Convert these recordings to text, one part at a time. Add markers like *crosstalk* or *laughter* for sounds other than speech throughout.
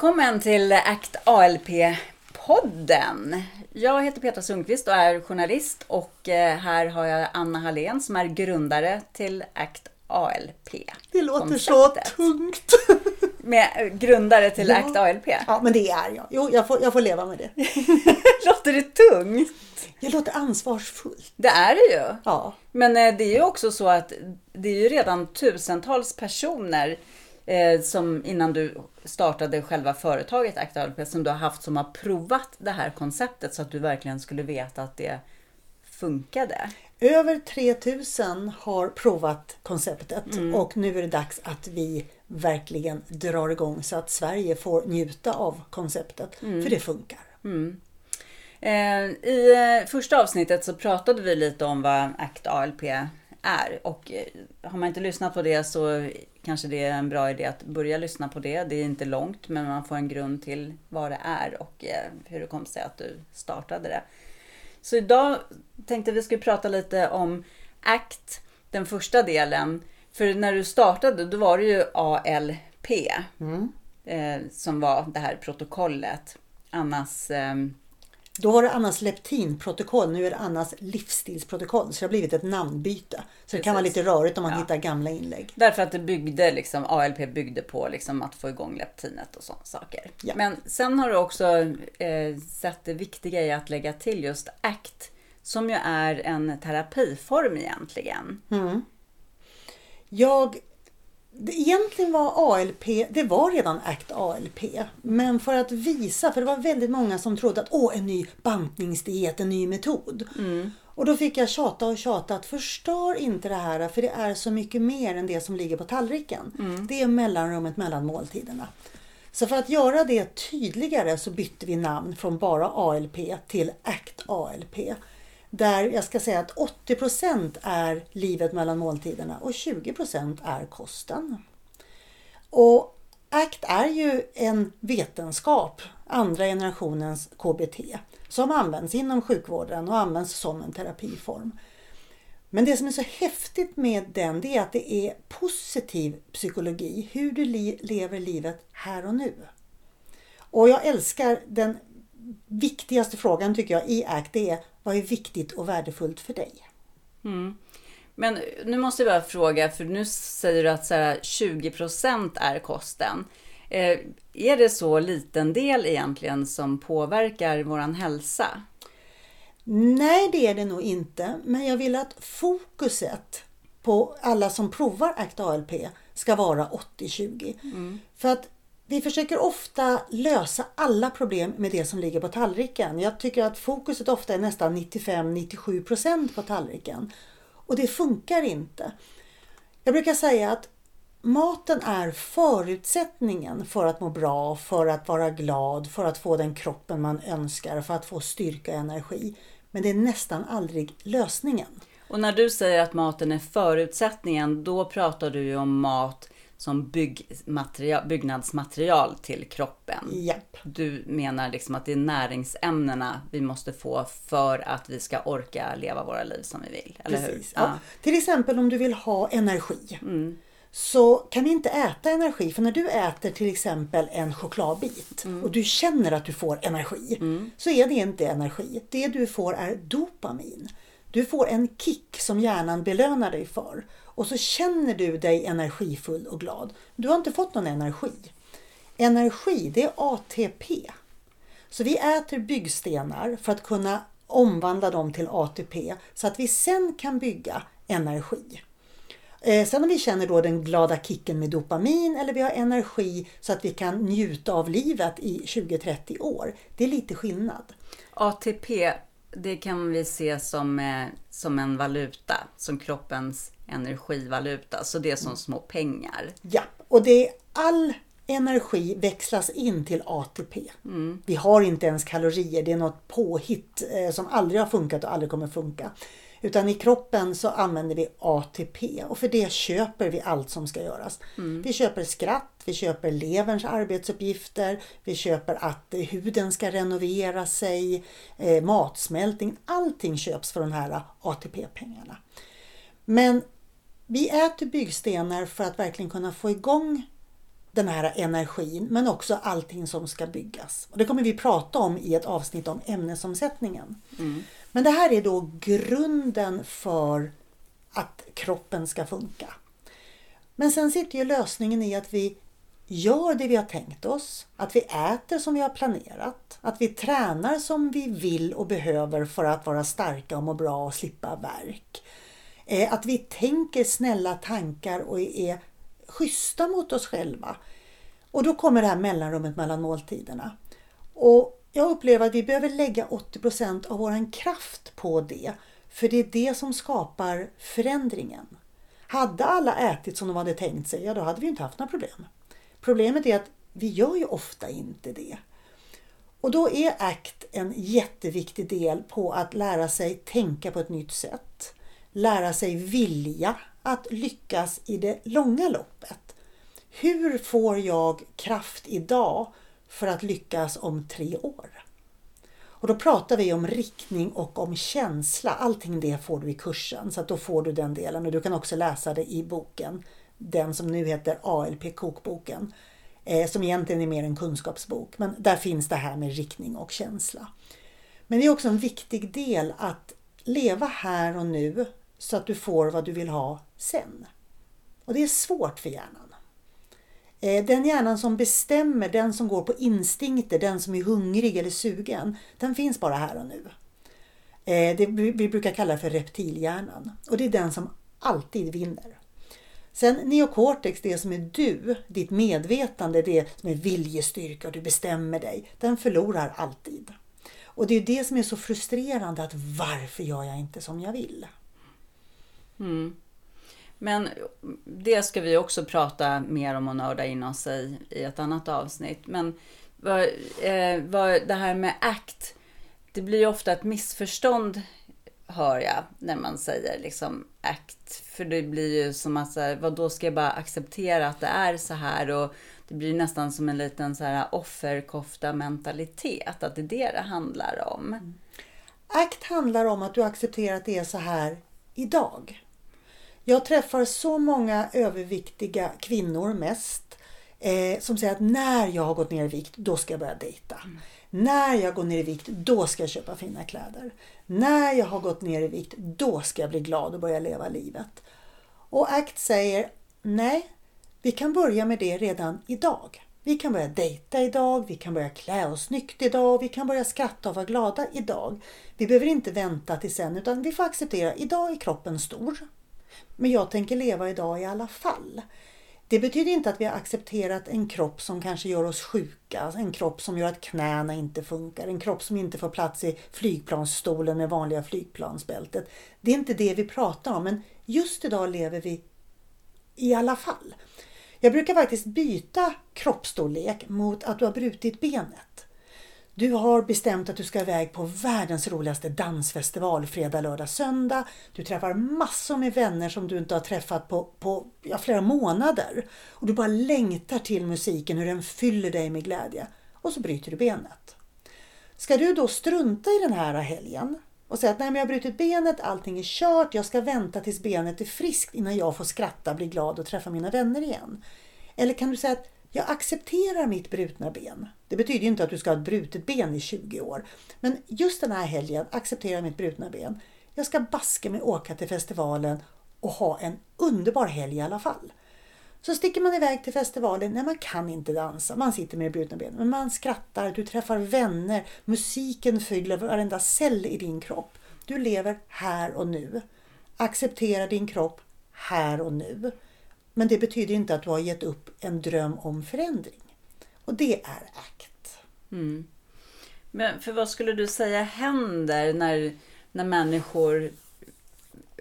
Välkommen till ACT ALP-podden. Jag heter Petra Sundqvist och är journalist och eh, här har jag Anna Hallén som är grundare till ACT ALP. Det låter så tungt. *laughs* Med eh, grundare till Ja. ACT ALP. Ja, men det är jag. Jo, jag får, jag får leva med det. *laughs* Låter det tungt? Jag låter ansvarsfullt. Det är det ju. Ja. Men eh, det är ju också så att det är ju redan tusentals personer eh, som innan du startade själva företaget ALP som du har haft som har provat det här konceptet så att du verkligen skulle veta att det funkade. Över 3000 har provat konceptet Mm. och nu är det dags att vi verkligen drar igång så att Sverige får njuta av konceptet. Mm. För det funkar. Eh, I eh, första avsnittet så pratade vi lite om vad ACT ALP är och eh, har man inte lyssnat på det så kanske det är en bra idé att börja lyssna på det. Det är inte långt men man får en grund till vad det är och eh, hur det kom sig att du startade det. Så idag tänkte vi skulle prata lite om ACT, den första delen. För när du startade då var det ju ALP eh, som var det här protokollet. Annas eh, Då var det Annas leptinprotokoll, nu är det Annas livsstilsprotokoll. Så det har blivit ett namnbyte. Så det kan vara Precis. lite rörigt om man Ja. hittar gamla inlägg. Därför att det byggde, liksom, ALP byggde på liksom, att få igång leptinet och sådana saker. Ja. Men sen har du också eh, sett det viktiga i att lägga till just ACT, som ju är en terapiform egentligen. Jag, det egentligen var ALP, det var redan ACT ALP. Men för att visa, för det var väldigt många som trodde att åh, en ny bantningsdiet, en ny metod. Och då fick jag tjata och tjata att förstör inte det här för det är så mycket mer än det som ligger på tallriken. Det är mellanrummet mellan måltiderna. Så för att göra det tydligare så bytte vi namn från bara ALP till ACT ALP. Där jag ska säga att 80% är livet mellan måltiderna och 20% är kosten. Och ACT är ju en vetenskap, andra generationens KBT, som används inom sjukvården och används som en terapiform. Men det som är så häftigt med den det är att det är positiv psykologi, hur du li- lever livet här och nu. Och jag älskar den viktigaste frågan tycker jag i ACT, är vad är viktigt och värdefullt för dig? Men nu måste jag bara fråga, för nu säger du att så här, 20% är kosten. Eh, är det så liten del egentligen som påverkar våran hälsa? Nej, det är det nog inte. Men jag vill att fokuset på alla som provar ACT ALP ska vara 80-20. För att vi försöker ofta lösa alla problem med det som ligger på tallriken. Jag tycker att fokuset ofta är nästan 95-97% på tallriken. Och det funkar inte. Jag brukar säga att maten är förutsättningen för att må bra, för att vara glad, för att få den kroppen man önskar, för att få styrka och energi. Men det är nästan aldrig lösningen. Och när du säger att maten är förutsättningen, då pratar du ju om mat som byggnadsmaterial till kroppen. Japp. Du menar liksom att det är näringsämnena vi måste få för att vi ska orka leva våra liv som vi vill. Eller Precis. hur? Ja. Till exempel om du vill ha energi. Så kan vi inte äta energi. För när du äter till exempel en chokladbit och du känner att du får energi. Så är det inte energi. Det du får är dopamin. Du får en kick som hjärnan belönar dig för. Och så känner du dig energifull och glad. Du har inte fått någon energi. Energi, det är ATP. Så vi äter byggstenar för att kunna omvandla dem till ATP så att vi sen kan bygga energi. Eh, sen om vi känner då den glada kicken med dopamin eller vi har energi så att vi kan njuta av livet i 20-30 år. Det är lite skillnad. ATP, det kan vi se som, eh, som en valuta, som kroppens energivaluta. Så det är som små pengar. Ja, och det är all energi växlas in till ATP. Vi har inte ens kalorier, det är något påhitt eh, som aldrig har funkat och aldrig kommer funka. Utan i kroppen så använder vi ATP och för det köper vi allt som ska göras. Vi köper skratt, vi köper leverns arbetsuppgifter, vi köper att huden ska renovera sig, eh, matsmältning, allting köps för de här ATP-pengarna. Men vi äter byggstenar för att verkligen kunna få igång den här energin men också allting som ska byggas. Och det kommer vi prata om i ett avsnitt om ämnesomsättningen. Mm. Men det här är då grunden för att kroppen ska funka. Men sen sitter ju lösningen i att vi gör det vi har tänkt oss, att vi äter som vi har planerat, att vi tränar som vi vill och behöver för att vara starka och må bra och slippa värk. Eh, att vi tänker snälla tankar och är schyssta mot oss själva. Och då kommer det här mellanrummet mellan måltiderna. Och jag upplever att vi behöver lägga 80% av vår kraft på det. För det är det som skapar förändringen. Hade alla ätit som de hade tänkt sig, ja då hade vi inte haft några problem. Problemet är att vi gör ju ofta inte det. Och då är ACT en jätteviktig del på att lära sig tänka på ett nytt sätt. Lära sig vilja att lyckas i det långa loppet. Hur får jag kraft idag för att lyckas om tre år? Och då pratar vi om riktning och om känsla. Allting det får du i kursen så att då får du den delen och du kan också läsa det i boken. Den som nu heter ALP kokboken. Eh, som egentligen är mer en kunskapsbok. Men där finns det här med riktning och känsla. Men det är också en viktig del att leva här och nu så att du får vad du vill ha sen. Och det är svårt för hjärnan. Eh, den hjärnan som bestämmer, den som går på instinkter, den som är hungrig eller sugen, den finns bara här och nu. Eh, det vi brukar kalla för reptilhjärnan och det är den som alltid vinner. Sen neokortex, det som är du, ditt medvetande, det som är viljestyrka och du bestämmer dig, den förlorar alltid. Och det är det som är så frustrerande att varför gör jag inte som jag vill? Mm. Men det ska vi också prata mer om och nörda in oss i i ett annat avsnitt. Men vad, eh, vad, det här med ACT, det blir ju ofta ett missförstånd hör jag när man säger liksom ACT. För det blir ju som att så här, vad då ska jag bara acceptera att det är så här och det blir nästan som en liten så här offerkofta mentalitet. Att det är det det handlar om. Mm. ACT handlar om att du accepterar att det är så här idag. Jag träffar så många överviktiga kvinnor mest eh, som säger att när jag har gått ner i vikt, då ska jag börja dejta. När jag går ner i vikt, då ska jag köpa fina kläder. När jag har gått ner i vikt, då ska jag bli glad och börja leva livet. Och ACT säger nej, vi kan börja med det redan idag. Vi kan börja dejta idag, vi kan börja klä oss snyggt idag, vi kan börja skratta och vara glada idag. Vi behöver inte vänta till sen utan vi får acceptera, idag är kroppen stor. Men jag tänker leva idag i alla fall. Det betyder inte att vi har accepterat en kropp som kanske gör oss sjuka, en kropp som gör att knäna inte funkar, en kropp som inte får plats i flygplansstolen med vanliga flygplansbältet. Det är inte det vi pratar om, men just idag lever vi i alla fall. Jag brukar faktiskt byta kroppsstorlek mot att du har brutit benet. Du har bestämt att du ska iväg på världens roligaste dansfestival fredag, lördag, söndag. Du träffar massor med vänner som du inte har träffat på, på ja, flera månader. Och du bara längtar till musiken, hur den fyller dig med glädje. Och så bryter du benet. Ska du då strunta i den här helgen och säga att nej men jag har brutit benet, allting är kört, jag ska vänta tills benet är friskt innan jag får skratta, bli glad och träffa mina vänner igen? Eller kan du säga att jag accepterar mitt brutna ben. Det betyder ju inte att du ska ha ett brutet ben i 20 år. Men just den här helgen, accepterar jag mitt brutna ben. Jag ska baske mig åka till festivalen och ha en underbar helg i alla fall. Så sticker man iväg till festivalen. Nej, man kan inte dansa. Man sitter med brutna ben. Men man skrattar, du träffar vänner. Musiken fyller varenda cell i din kropp. Du lever här och nu. Acceptera din kropp här och nu. Men det betyder inte att du har gett upp en dröm om förändring. Och det är ACT. Mm. Men för vad skulle du säga händer när, när människor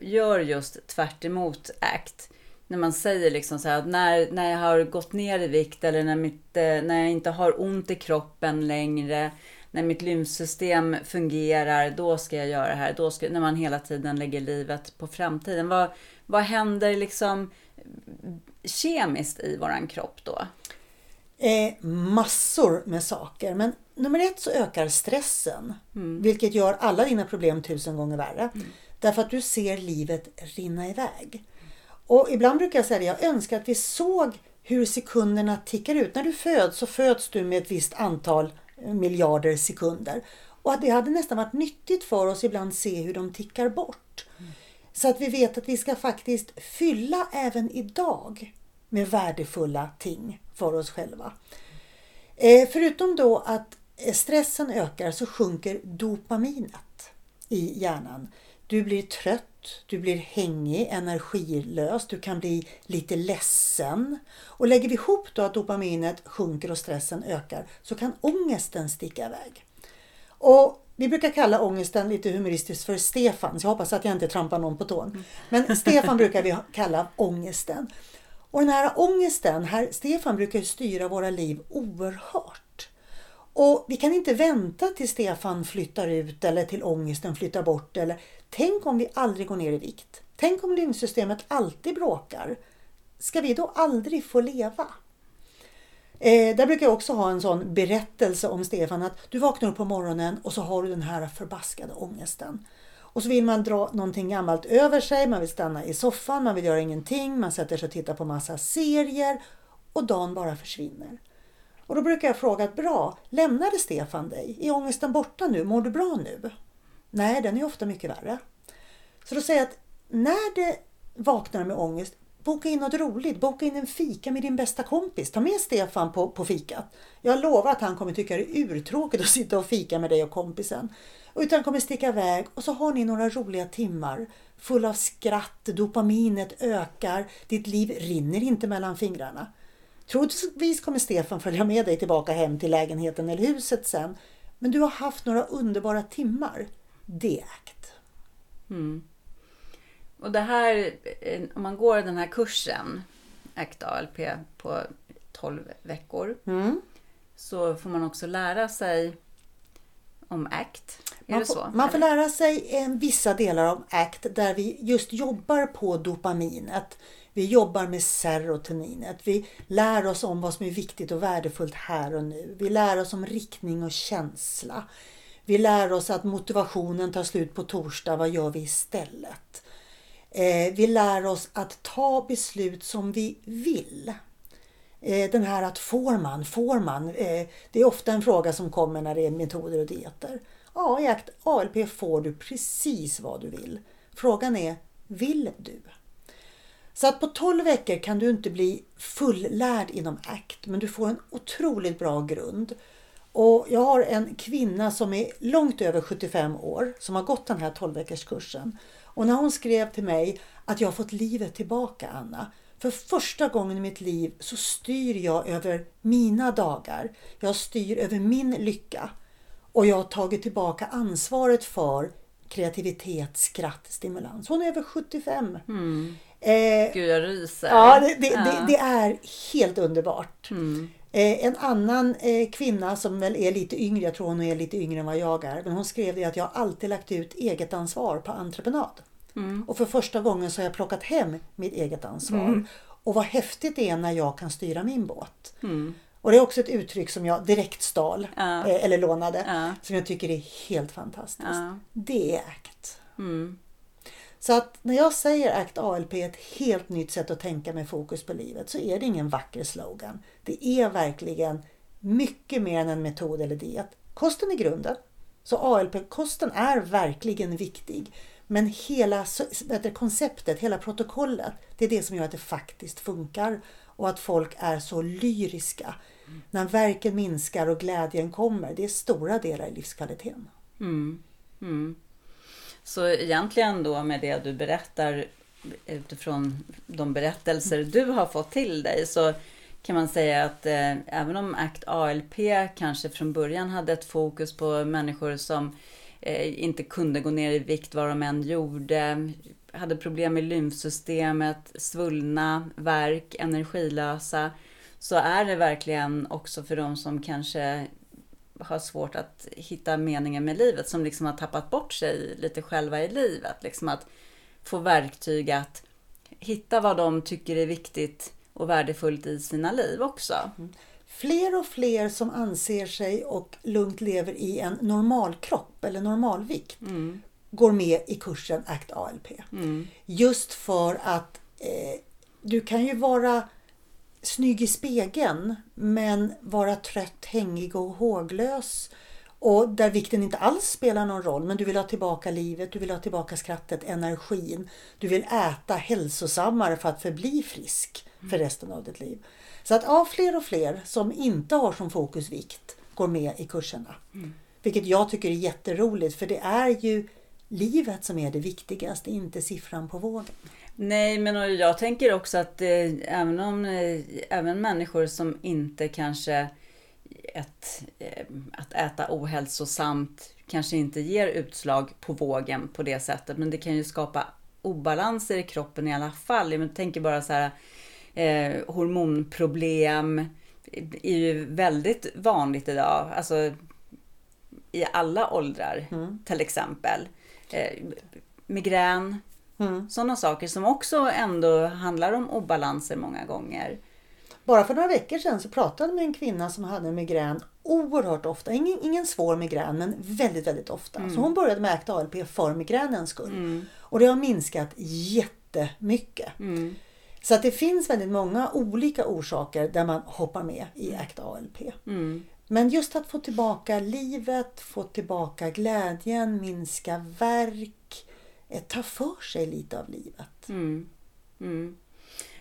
gör just tvärt emot ACT? När man säger liksom så här att när, när jag har gått ner i vikt eller när, mitt, eh, när jag inte har ont i kroppen längre, när mitt lymfsystem fungerar, då ska jag göra det här. Då ska, när man hela tiden lägger livet på framtiden. Vad, vad händer liksom kemiskt i våran kropp då? Eh, massor med saker. Men nummer ett så ökar stressen. Vilket gör alla dina problem tusen gånger värre. Därför att du ser livet rinna iväg. Och ibland brukar jag säga det, jag önskar att vi såg hur sekunderna tickar ut. När du föds så föds du med ett visst antal eh, miljarder sekunder. Och att det hade nästan varit nyttigt för oss ibland se hur de tickar bort. Mm. Så att vi vet att vi ska faktiskt fylla även idag med värdefulla ting för oss själva. Eh, förutom då att stressen ökar så sjunker dopaminet i hjärnan. Du blir trött, du blir hängig, energilös, du kan bli lite ledsen. Och lägger vi ihop då att dopaminet sjunker och stressen ökar så kan ångesten sticka iväg. Och vi brukar kalla ångesten lite humoristiskt för Stefan, så jag hoppas att jag inte trampar någon på tån. Men Stefan brukar vi kalla ångesten. Och den här ångesten, här, Stefan brukar styra våra liv oerhört. Och vi kan inte vänta till Stefan flyttar ut eller till ångesten flyttar bort. Eller, tänk om vi aldrig går ner i vikt. Tänk om lymfsystemet alltid bråkar. Ska vi då aldrig få leva? Eh, där brukar jag också ha en sån berättelse om Stefan att du vaknar upp på morgonen och så har du den här förbaskade ångesten. Och så vill man dra någonting gammalt över sig, man vill stanna i soffan, man vill göra ingenting, man sätter sig och tittar på massa serier och dagen bara försvinner. Och då brukar jag fråga, bra, lämnade Stefan dig? Är ångesten borta nu? Mår du bra nu? Nej, den är ofta mycket värre. Så då säger jag att när det vaknar med ångest, boka in något roligt. Boka in en fika med din bästa kompis. Ta med Stefan på, på fikat. Jag lovar att han kommer tycka det är urtråkigt att sitta och fika med dig och kompisen. Utan kommer sticka iväg och så har ni några roliga timmar fulla av skratt, dopaminet ökar, ditt liv rinner inte mellan fingrarna. Troligtvis kommer Stefan följa med dig tillbaka hem till lägenheten eller huset sen. Men du har haft några underbara timmar. Det är ACT. Mm. Och det här, eh, om man går den här kursen, ACT ALP, på 12 veckor. Mm. Så får man också lära sig om ACT. Är man, får, man får lära sig en, vissa delar av ACT där vi just jobbar på dopaminet. Vi jobbar med serotoninet. Vi lär oss om vad som är viktigt och värdefullt här och nu. Vi lär oss om riktning och känsla. Vi lär oss att motivationen tar slut på torsdag. Vad gör vi istället? Eh, vi lär oss att ta beslut som vi vill. Eh, den här att får man, får man? Eh, det är ofta en fråga som kommer när det är metoder och dieter. Ja, i akt ALP får du precis vad du vill. Frågan är, vill du? Så att på 12 veckor kan du inte bli fullärd inom ACT, men du får en otroligt bra grund. Och jag har en kvinna som är långt över 75 år som har gått den här 12 veckors kursen. Och när hon skrev till mig att jag har fått livet tillbaka Anna. För första gången i mitt liv så styr jag över mina dagar. Jag styr över min lycka. Och jag har tagit tillbaka ansvaret för kreativitet, skratt, stimulans. Hon är över 75. Mm. Eh, Gud, jag ryser. Ja, det, det, ja. det, det är helt underbart. Mm. Eh, en annan eh, kvinna som väl är lite yngre, jag tror hon är lite yngre än vad jag är, men hon skrev det att jag alltid lagt ut eget ansvar på entreprenad. Mm. Och för första gången så har jag plockat hem mitt eget ansvar. Mm. Och vad häftigt det är när jag kan styra min båt. Mm. Och det är också ett uttryck som jag direkt stal, ja. eh, eller lånade, ja. som jag tycker är helt fantastiskt. Ja. Det är ACT. Så att när jag säger ACT ALP är ett helt nytt sätt att tänka med fokus på livet så är det ingen vacker slogan. Det är verkligen mycket mer än en metod eller diet. Kosten är grunden. Så ALP-kosten är verkligen viktig. Men hela vet konceptet, hela protokollet, det är det som gör att det faktiskt funkar och att folk är så lyriska. Mm. När verken minskar och glädjen kommer, det är stora delar i livskvaliteten. Mm. Mm. Så egentligen då med det du berättar utifrån de berättelser du har fått till dig så kan man säga att eh, även om ACT ALP kanske från början hade ett fokus på människor som eh, inte kunde gå ner i vikt vad de än gjorde, hade problem med lymfsystemet, svullna, värk, energilösa, så är det verkligen också för de som kanske har svårt att hitta meningen med livet, som liksom har tappat bort sig lite själva i livet. Liksom att få verktyg att hitta vad de tycker är viktigt och värdefullt i sina liv också. Mm. Fler och fler som anser sig och lugnt lever i en normal kropp eller normalvikt mm. går med i kursen ACT ALP. Mm. Just för att eh, du kan ju vara snygg i spegeln men vara trött, hängig och håglös. Och där vikten inte alls spelar någon roll men du vill ha tillbaka livet, du vill ha tillbaka skrattet, energin. Du vill äta hälsosammare för att förbli frisk för resten av ditt liv. Så att ja, fler och fler som inte har som fokus vikt går med i kurserna. Mm. Vilket jag tycker är jätteroligt för det är ju livet som är det viktigaste, inte siffran på vågen. Nej, men jag tänker också att eh, även om eh, även människor som inte kanske ett, eh, att äta ohälsosamt kanske inte ger utslag på vågen på det sättet, men det kan ju skapa obalanser i kroppen i alla fall. Jag tänker bara så här eh, hormonproblem är ju väldigt vanligt idag. Alltså i alla åldrar mm. till exempel. Eh, migrän, mm. sådana saker som också ändå handlar om obalanser många gånger. Bara för några veckor sedan så pratade jag med en kvinna som hade migrän oerhört ofta. Ingen, ingen svår migrän men väldigt, väldigt ofta. Mm. Så hon började med ACT ALP för migränens skull. Mm. Och det har minskat jättemycket. Mm. Så att det finns väldigt många olika orsaker där man hoppar med i ACT ALP. Mm. Men just att få tillbaka livet, få tillbaka glädjen, minska verk, eh, ta för sig lite av livet. Mm. Mm.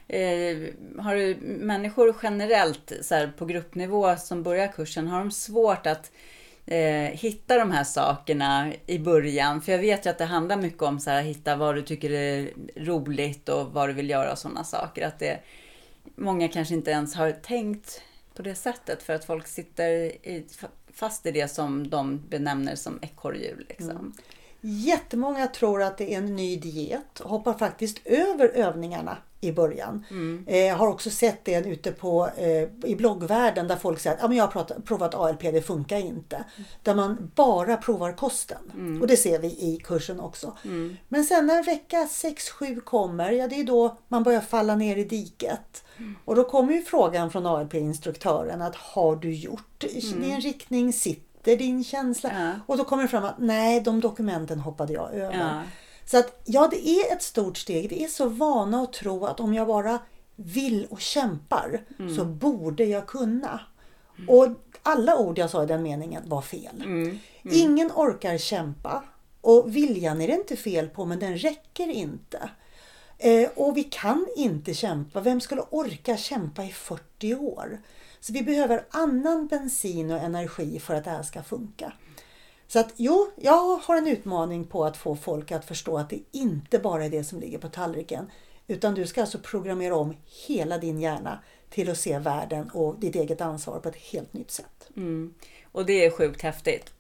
Eh, har du människor generellt så här, på gruppnivå som börjar kursen, har de svårt att eh, hitta de här sakerna i början? För jag vet ju att det handlar mycket om att hitta vad du tycker är roligt och vad du vill göra och sådana saker. Att det, många kanske inte ens har tänkt på det sättet för att folk sitter i, fast i det som de benämner som ekorrhjul. Liksom. Mm. Jättemånga tror att det är en ny diet och hoppar faktiskt över övningarna i början. Mm. Eh, har också sett det ute på, eh, i bloggvärlden där folk säger att ah, men jag har pratat, provat ALP, det funkar inte. Mm. Där man bara provar kosten. Mm. Och det ser vi i kursen också. Mm. Men sen när vecka 6-7 kommer, ja det är då man börjar falla ner i diket. Mm. Och då kommer ju frågan från ALP-instruktören att har du gjort mm. i en riktning? Sitter din känsla? Ja. Och då kommer det fram att nej, de dokumenten hoppade jag över. Ja. Så att ja, det är ett stort steg. Vi är så vana att tro att om jag bara vill och kämpar mm. så borde jag kunna. Mm. Och alla ord jag sa i den meningen var fel. Mm. mm. Ingen orkar kämpa. Och viljan är det inte fel på men den räcker inte. Eh, och vi kan inte kämpa. Vem skulle orka kämpa i 40 år? Så vi behöver annan bensin och energi för att det här ska funka. Så att jo, jag har en utmaning på att få folk att förstå att det inte bara är det som ligger på tallriken. Utan du ska alltså programmera om hela din hjärna till att se världen och ditt eget ansvar på ett helt nytt sätt. Mm. Och det är sjukt häftigt.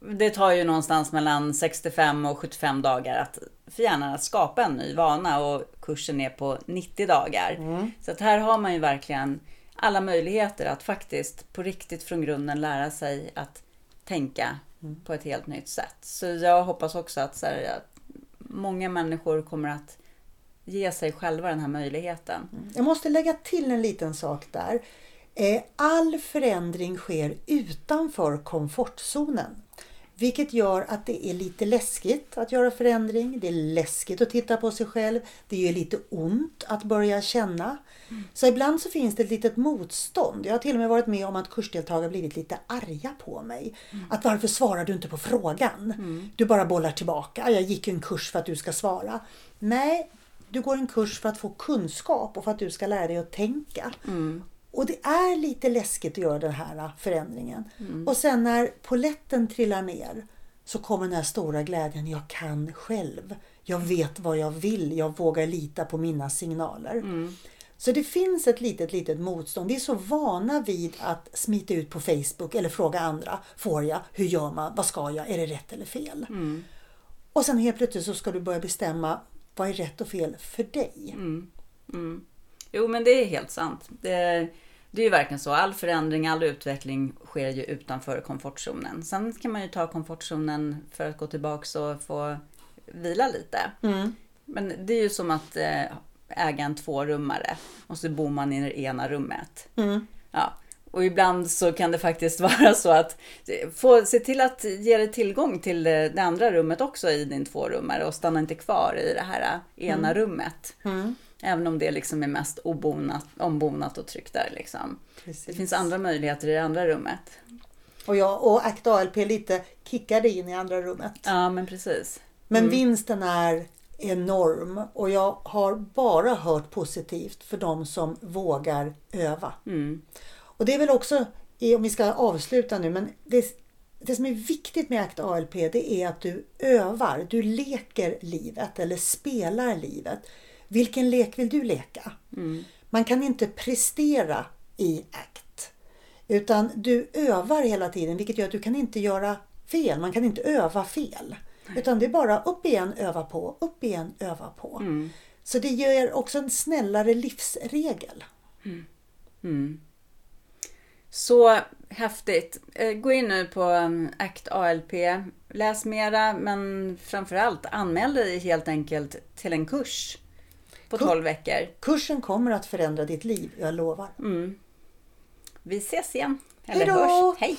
Det tar ju någonstans mellan 65 och 75 dagar att, för hjärnan att skapa en ny vana och kursen är på 90 dagar. Mm. Så att här har man ju verkligen alla möjligheter att faktiskt på riktigt från grunden lära sig att tänka mm. på ett helt nytt sätt. Så jag hoppas också att, så här, att många människor kommer att ge sig själva den här möjligheten. Mm. Jag måste lägga till en liten sak där. Eh, all förändring sker utanför komfortzonen. Vilket gör att det är lite läskigt att göra förändring. Det är läskigt att titta på sig själv. Det gör lite ont att börja känna. Mm. Så ibland så finns det ett litet motstånd. Jag har till och med varit med om att kursdeltagare blivit lite arga på mig. Mm. Att varför svarar du inte på frågan? Mm. Du bara bollar tillbaka. Jag gick en kurs för att du ska svara. Nej, du går en kurs för att få kunskap och för att du ska lära dig att tänka. Mm. Och det är lite läskigt att göra den här förändringen. Mm. Och sen när poletten trillar ner så kommer den här stora glädjen. Jag kan själv. Jag vet vad jag vill. Jag vågar lita på mina signaler. Mm. Så det finns ett litet, litet motstånd. Vi är så vana vid att smita ut på Facebook eller fråga andra. Får jag? Hur gör man? Vad ska jag? Är det rätt eller fel? Mm. Och sen helt plötsligt så ska du börja bestämma vad är rätt och fel för dig. Mm. Mm. Jo men det är helt sant. Det, det är ju verkligen så. All förändring, all utveckling sker ju utanför komfortzonen. Sen kan man ju ta komfortzonen för att gå tillbaka och få vila lite. Mm. Men det är ju som att eh, äga en tvårummare och så bor man i det ena rummet. Mm. Ja. Och ibland så kan det faktiskt *laughs* vara så att få se till att ge dig tillgång till det, det andra rummet också i din tvårummare och stanna inte kvar i det här ena mm. rummet. Mm. Även om det liksom är mest obonat, ombonat och tryggt där. Liksom. Precis. Det finns andra möjligheter i det andra rummet. Och, jag, och ACT ALP lite kickade in i andra rummet. Ja, men precis. Men vinsten är enorm och jag har bara hört positivt för de som vågar öva. Mm. Och det är väl också, om vi ska avsluta nu, men det, det som är viktigt med ACT ALP det är att du övar, du leker livet eller spelar livet. Vilken lek vill du leka? Man kan inte prestera i ACT. Utan du övar hela tiden vilket gör att du kan inte göra fel. Man kan inte öva fel. Utan det är bara upp igen, öva på, upp igen, öva på. Så det ger också en snällare livsregel. Så häftigt. Eh, Gå in nu på um, ACT ALP. Läs mera, men framförallt anmäl dig helt enkelt till en kurs på 12 veckor. Kursen kommer att förändra ditt liv, jag lovar. Vi ses igen. Eller Hej då! hörs. Hej!